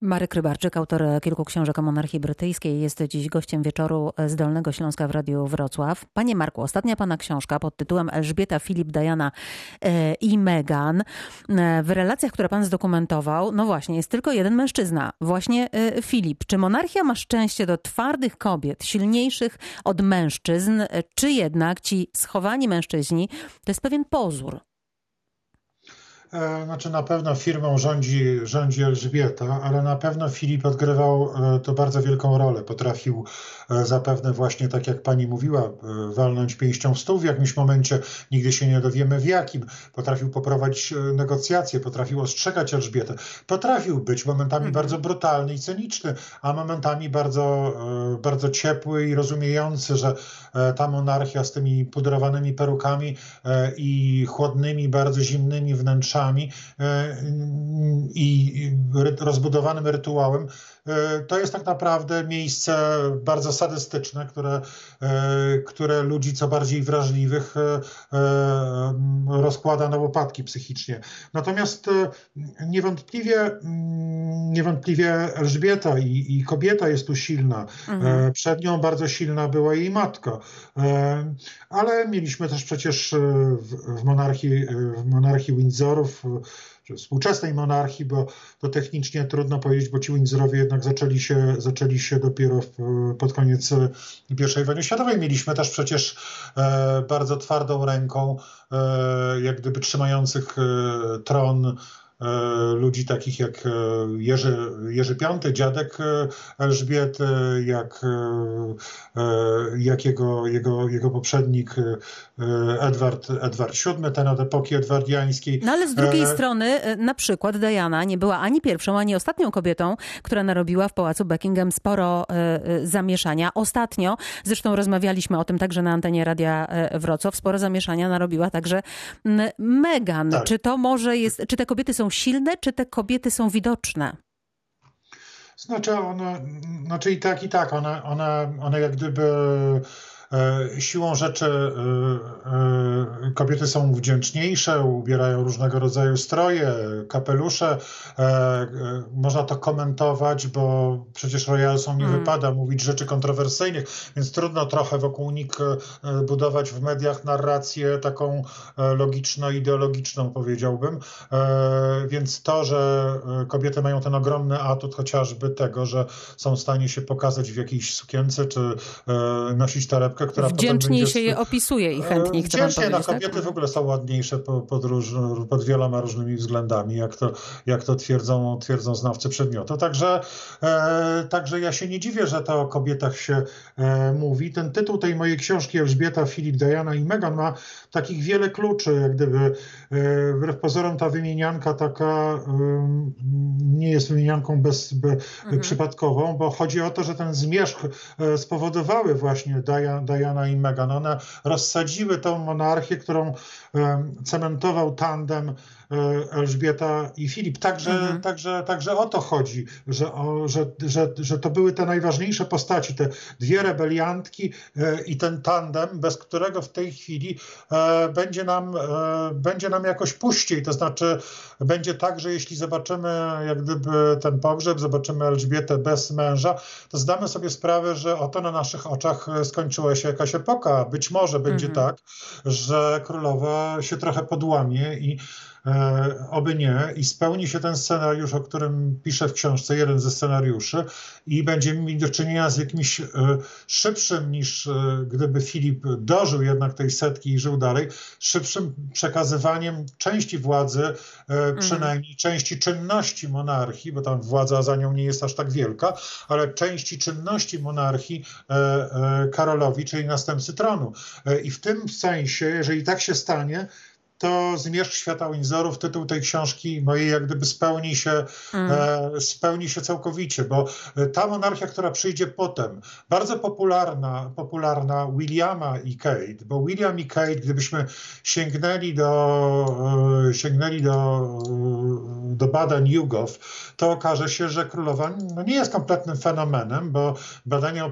Marek Rybarczyk, autor kilku książek o monarchii brytyjskiej, jest dziś gościem wieczoru z Dolnego Śląska w Radiu Wrocław. Panie Marku, ostatnia pana książka pod tytułem Elżbieta, Filip, Diana e, i Meghan. E, w relacjach, które pan zdokumentował, no właśnie, jest tylko jeden mężczyzna, właśnie e, Filip. Czy monarchia ma szczęście do twardych kobiet, silniejszych od mężczyzn, czy jednak ci schowani mężczyźni to jest pewien pozór? E, znaczy na pewno firmą rządzi, rządzi Elżbieta, ale na pewno Filip odgrywał e, to bardzo wielką rolę. Potrafił e, zapewne właśnie tak jak pani mówiła, walnąć pięścią w stół w jakimś momencie, nigdy się nie dowiemy w jakim. Potrafił poprowadzić negocjacje, potrafił ostrzegać Elżbietę. Potrafił być momentami mhm. bardzo brutalny i cyniczny, a momentami bardzo, bardzo ciepły i rozumiejący, że ta monarchia z tymi pudrowanymi perukami i chłodnymi, bardzo zimnymi wnętrzami E, i rozbudowanym rytuałem, to jest tak naprawdę miejsce bardzo sadystyczne, które, e, które ludzi co bardziej wrażliwych rozkłada na łopatki psychicznie. Natomiast niewątpliwie, niewątpliwie Elżbieta i, i kobieta jest tu silna. Mhm. Przed nią bardzo silna była jej matka. Ale mieliśmy też przecież w, w monarchii, w monarchii Windsorów czy współczesnej monarchii, bo to technicznie trudno powiedzieć, bo ci Windsorowie jednak zaczęli się, zaczęli się dopiero w, pod koniec I wojny światowej. Mieliśmy też przecież e, bardzo twardą ręką, e, jak gdyby trzymających e, tron E, ludzi takich jak e, Jerzy, Jerzy V, dziadek e, Elżbiety, jak, jak jego, jego, jego poprzednik Edward, Edward VII, ten od epoki edwardiańskiej. No ale z drugiej e... strony na przykład Diana nie była ani pierwszą, ani ostatnią kobietą, która narobiła w pałacu Buckingham sporo zamieszania. Ostatnio, zresztą rozmawialiśmy o tym także na antenie Radia Wrocław, sporo zamieszania narobiła także Meghan. Tak. Czy to może jest, czy te kobiety są silne, czy te kobiety są widoczne? Znaczy one, znaczy i tak, i tak, one, one, one jak gdyby siłą rzeczy e, e, kobiety są wdzięczniejsze, ubierają różnego rodzaju stroje, kapelusze. Można to komentować, bo przecież royalsom nie hmm. wypada mówić rzeczy kontrowersyjnych, więc trudno trochę wokół nich budować w mediach narrację taką logiczno-ideologiczną, powiedziałbym. Więc to, że kobiety mają ten ogromny atut chociażby tego, że są w stanie się pokazać w jakiejś sukience, czy nosić torebkę, która Wdzięczniej będzie... się je opisuje i chętniej chce Wdzięcznie, no kobiety tak? w ogóle są ładniejsze pod, róż, pod wieloma różnymi względami, jak to, jak to twierdzą, twierdzą znawcy przedmiotu. Także, e, także ja się nie dziwię, że to o kobietach się e, mówi. Ten tytuł tej mojej książki Elżbieta, Filip, Diana i Meghan ma takich wiele kluczy, jak gdyby e, wbrew pozorom ta wymienianka taka nie jest wymienianką bez, be, mhm. przypadkową, bo chodzi o to, że ten zmierzch e, spowodowały właśnie Diana, Diana i Meghan. One rozsadziły tą monarchię, którą cementował tandem Elżbieta i Filip. Także, mhm. także, także o to chodzi, że, o, że, że, że to były te najważniejsze postaci, te dwie rebeliantki e, i ten tandem, bez którego w tej chwili e, będzie nam, będzie nam jakoś puściej. To znaczy, będzie tak, że jeśli zobaczymy jak gdyby ten pogrzeb, zobaczymy Elżbietę bez męża, to zdamy sobie sprawę, że oto na naszych oczach skończyła się jakaś epoka. Być może będzie mhm. tak, że królowa się trochę podłamie i E, oby nie, i spełni się ten scenariusz, o którym piszę w książce, jeden ze scenariuszy, i będziemy mieli do czynienia z jakimś e, szybszym niż e, gdyby Filip dożył jednak tej setki i żył dalej, szybszym przekazywaniem części władzy, mhm. przynajmniej mm. części czynności monarchii, bo tam władza za nią nie jest aż tak wielka, ale części czynności monarchii Karolowi, czyli następcy tronu. I w tym sensie, jeżeli tak się stanie, to Zmierzch Świata Windsorów, tytuł tej książki mojej jak gdyby spełni się, mm. e, spełni się całkowicie, bo ta monarchia, która przyjdzie potem, bardzo popularna, popularna Williama i Kate, bo William i Kate, gdybyśmy sięgnęli do, e, sięgnęli do, do badań YouGov, to okaże się, że królowa no, nie jest kompletnym fenomenem, bo badania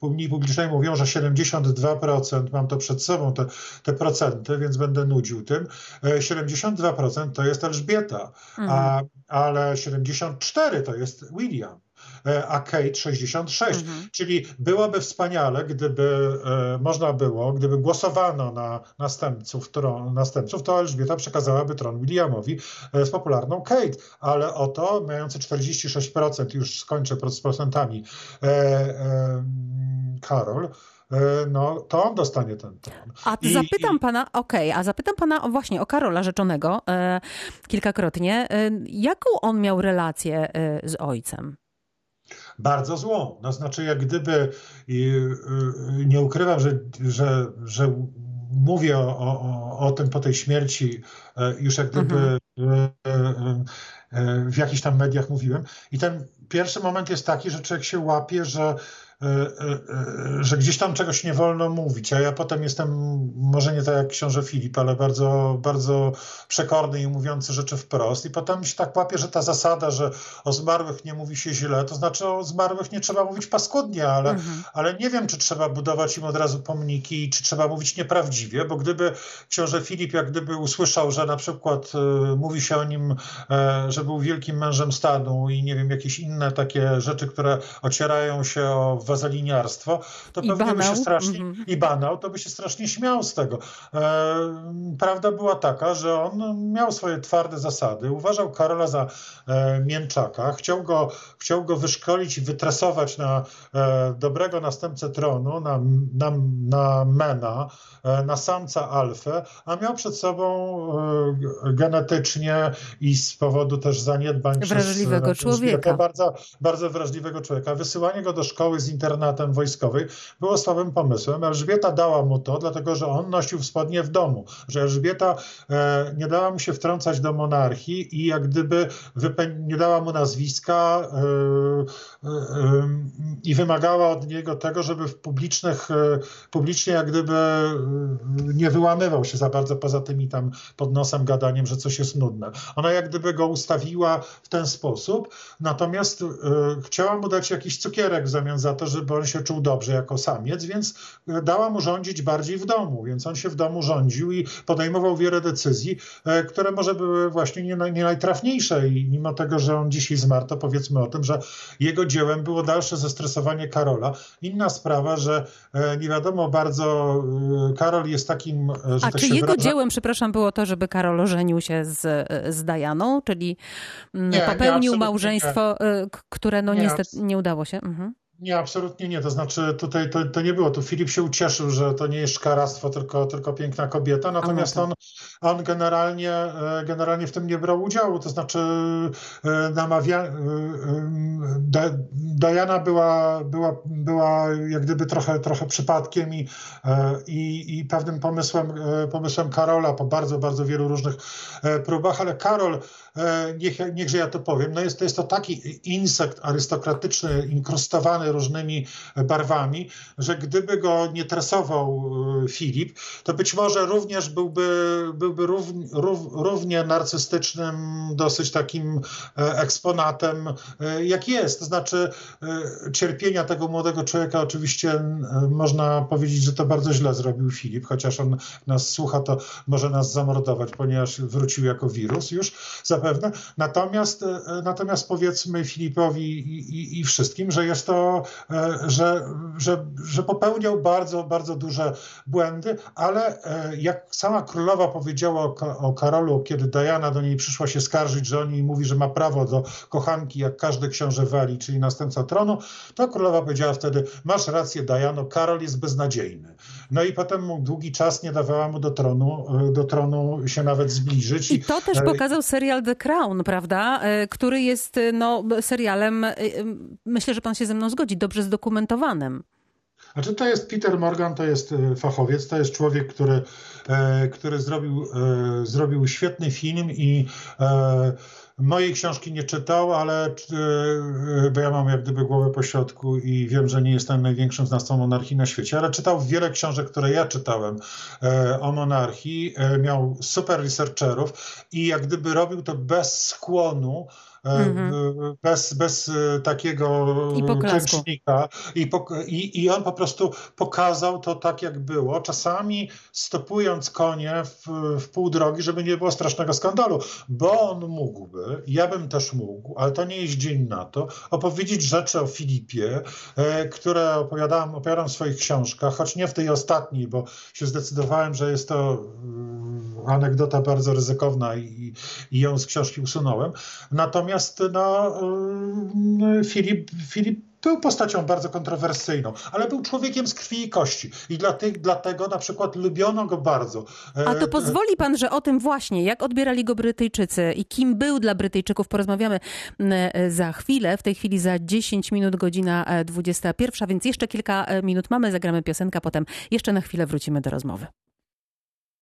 opinii publicznej mówią, że 72%, mam to przed sobą, te, te procenty, więc będę nudził tym, 72% to jest Elżbieta, mhm. a ale 74 to jest William. E, a Kate 66. Mhm. Czyli byłoby wspaniale, gdyby e, można było, gdyby głosowano na następców, tron, następców, to Elżbieta przekazałaby tron Williamowi e, z popularną Kate, ale oto mający 46%, już skończę z procentami, Karol, no to on dostanie ten tron. A I, zapytam pana, okej, okay, a zapytam pana właśnie o Karola rzeczonego e, kilkakrotnie. E, jaką on miał relację e, z ojcem? bardzo złą. No znaczy, jak gdyby nie ukrywam, że, że, że mówię o, o, o tym po tej śmierci, e, już jak gdyby mhm. E, e, w jakichś tam mediach mówiłem. I ten pierwszy moment jest taki, że człowiek się łapie, że E, e, e, że gdzieś tam czegoś nie wolno mówić, a ja potem jestem, może nie tak jak książę Filip, ale bardzo, bardzo przekorny i mówiący rzeczy wprost i potem się tak łapie, że ta zasada, że o zmarłych nie mówi się źle, to znaczy o zmarłych nie trzeba mówić paskudnie, ale, mhm. ale nie wiem, czy trzeba budować im od razu pomniki, czy trzeba mówić nieprawdziwie, bo gdyby książę Filip, jak gdyby usłyszał, że na przykład y, mówi się o nim, y, że był wielkim mężem stanu i nie wiem, jakieś inne takie rzeczy, które ocierają się o wazaliniarstwo, to I pewnie banał. by się strasznie, mm -hmm. i banał, to by się strasznie śmiał z tego. E, prawda była taka, że on miał swoje twarde zasady, uważał Karola za e, mięczaka, chciał go, chciał go wyszkolić i wytresować na e, dobrego następcę tronu, na, na, na Mena, e, na samca Alfę, a miał przed sobą e, genetycznie i z powodu też zaniedbań wrażliwego przez, człowieka. Bardzo, bardzo wrażliwego człowieka. Wysyłanie go do szkoły z internatem wojskowej było słabym pomysłem. Elżbieta dała mu to, dlatego że on nosił spodnie w domu, że Elżbieta e, nie dała mu się wtrącać do monarchii i jak gdyby nie dała mu nazwiska e, e, e, i wymagała od niego tego, żeby w publicznych, e, publicznie jak gdyby e, nie wyłamywał się za bardzo poza tymi tam pod nosem gadaniem, że coś jest nudne. Ona jak gdyby go ustawiła w ten sposób, natomiast chciała mu dać jakiś cukierek w zamian za to, żeby on się czuł dobrze jako samiec, więc dała mu rządzić bardziej w domu, więc on się w domu rządził i podejmował wiele decyzji, e, które może były właśnie nie, nie najtrafniejsze i mimo tego, że on dzisiaj zmarł, to powiedzmy o tym, że jego dziełem było dalsze zestresowanie Karola. Inna sprawa, że e, nie wiadomo bardzo, e, Karol jest takim, że A tak czy jego wyraża... dziełem, przepraszam, było to, żeby Karol ożenił się z, z Dajaną, czyli mm, nie, popełnił nie, małżeństwo, nie. które no niestety nie udało się? Mhm. Nie, absolutnie nie. To znaczy tutaj to, to nie było. Tu Filip się ucieszył, że to nie jest szkaractwo, tylko, tylko piękna kobieta. Natomiast on, on generalnie, e, generalnie w tym nie brał udziału. To znaczy e, namawia... E, Diana była, była, była jak gdyby trochę, trochę przypadkiem i, i, i pewnym pomysłem, pomysłem Karola po bardzo, bardzo wielu różnych próbach, ale Karol niech, niechże ja to powiem, no jest, to jest to taki insekt arystokratyczny, inkrustowany różnymi barwami, że gdyby go nie tresował e, Filip, to być może również byłby, byłby rów, rów, równie narcystycznym, dosyć takim e, eksponatem, jak jest. To znaczy cierpienia tego młodego człowieka oczywiście można powiedzieć, że to bardzo źle zrobił Filip, chociaż on nas słucha, to może nas zamordować, ponieważ wrócił jako wirus już zapewne zapewne. Natomiast, e, natomiast powiedzmy Filipowi i, i, i wszystkim, że jest to, e, że, że, że popełniał bardzo, bardzo duże błędy, ale e, jak sama królowa powiedziała o, o Karolu, kiedy Diana do niej przyszła się skarżyć, że on jej mówi, że ma prawo do kochanki, jak każdy książę Wali, czyli następca tronu, to królowa powiedziała wtedy, masz rację Diano, Karol jest beznadziejny. No i potem mu długi czas nie dawała mu do tronu, do tronu się nawet zbliżyć. I to też pokazał serial The Crown, prawda? E, który jest e, no, serialem, e, myślę, że pan się ze mną zgodzi, dobrze zdokumentowanym. Znaczy to jest Peter Morgan, to jest fachowiec, to jest człowiek, który, który zrobił, zrobił świetny film i Mojej książki nie czytał, ale bo ja mam jak gdyby głowę po środku i wiem, że nie jestem największym znawcą monarchii na świecie, ale czytał wiele książek, które ja czytałem e, o monarchii. E, miał super researcherów i jak gdyby robił to bez skłonu Mm-hmm. bez, bez e, takiego klęcznika. I, i, I on po prostu pokazał to tak, jak było. Czasami stopując konie w, w pół drogi, żeby nie było strasznego skandalu, bo on mógłby ja bym też mógł, ale to nie jest dzień na to, opowiedzieć rzeczy o Filipie, e, które opowiadałem, opowiadam w swoich książkach, choć nie w tej ostatniej, bo się zdecydowałem, że jest to mm, anegdota bardzo ryzykowna i, i ją z książki usunąłem. Natomiast no, mm, Filip, Filip był postacią bardzo kontrowersyjną, ale był człowiekiem z krwi i kości. I dlatego na przykład lubiono go bardzo. A to e, pozwoli pan, że o tym właśnie, jak odbierali go Brytyjczycy i kim był dla Brytyjczyków, porozmawiamy e, za chwilę. W tej chwili za 10 minut, godzina 21, więc jeszcze kilka e, minut mamy, zagramy piosenkę, potem jeszcze na chwilę wrócimy do rozmowy.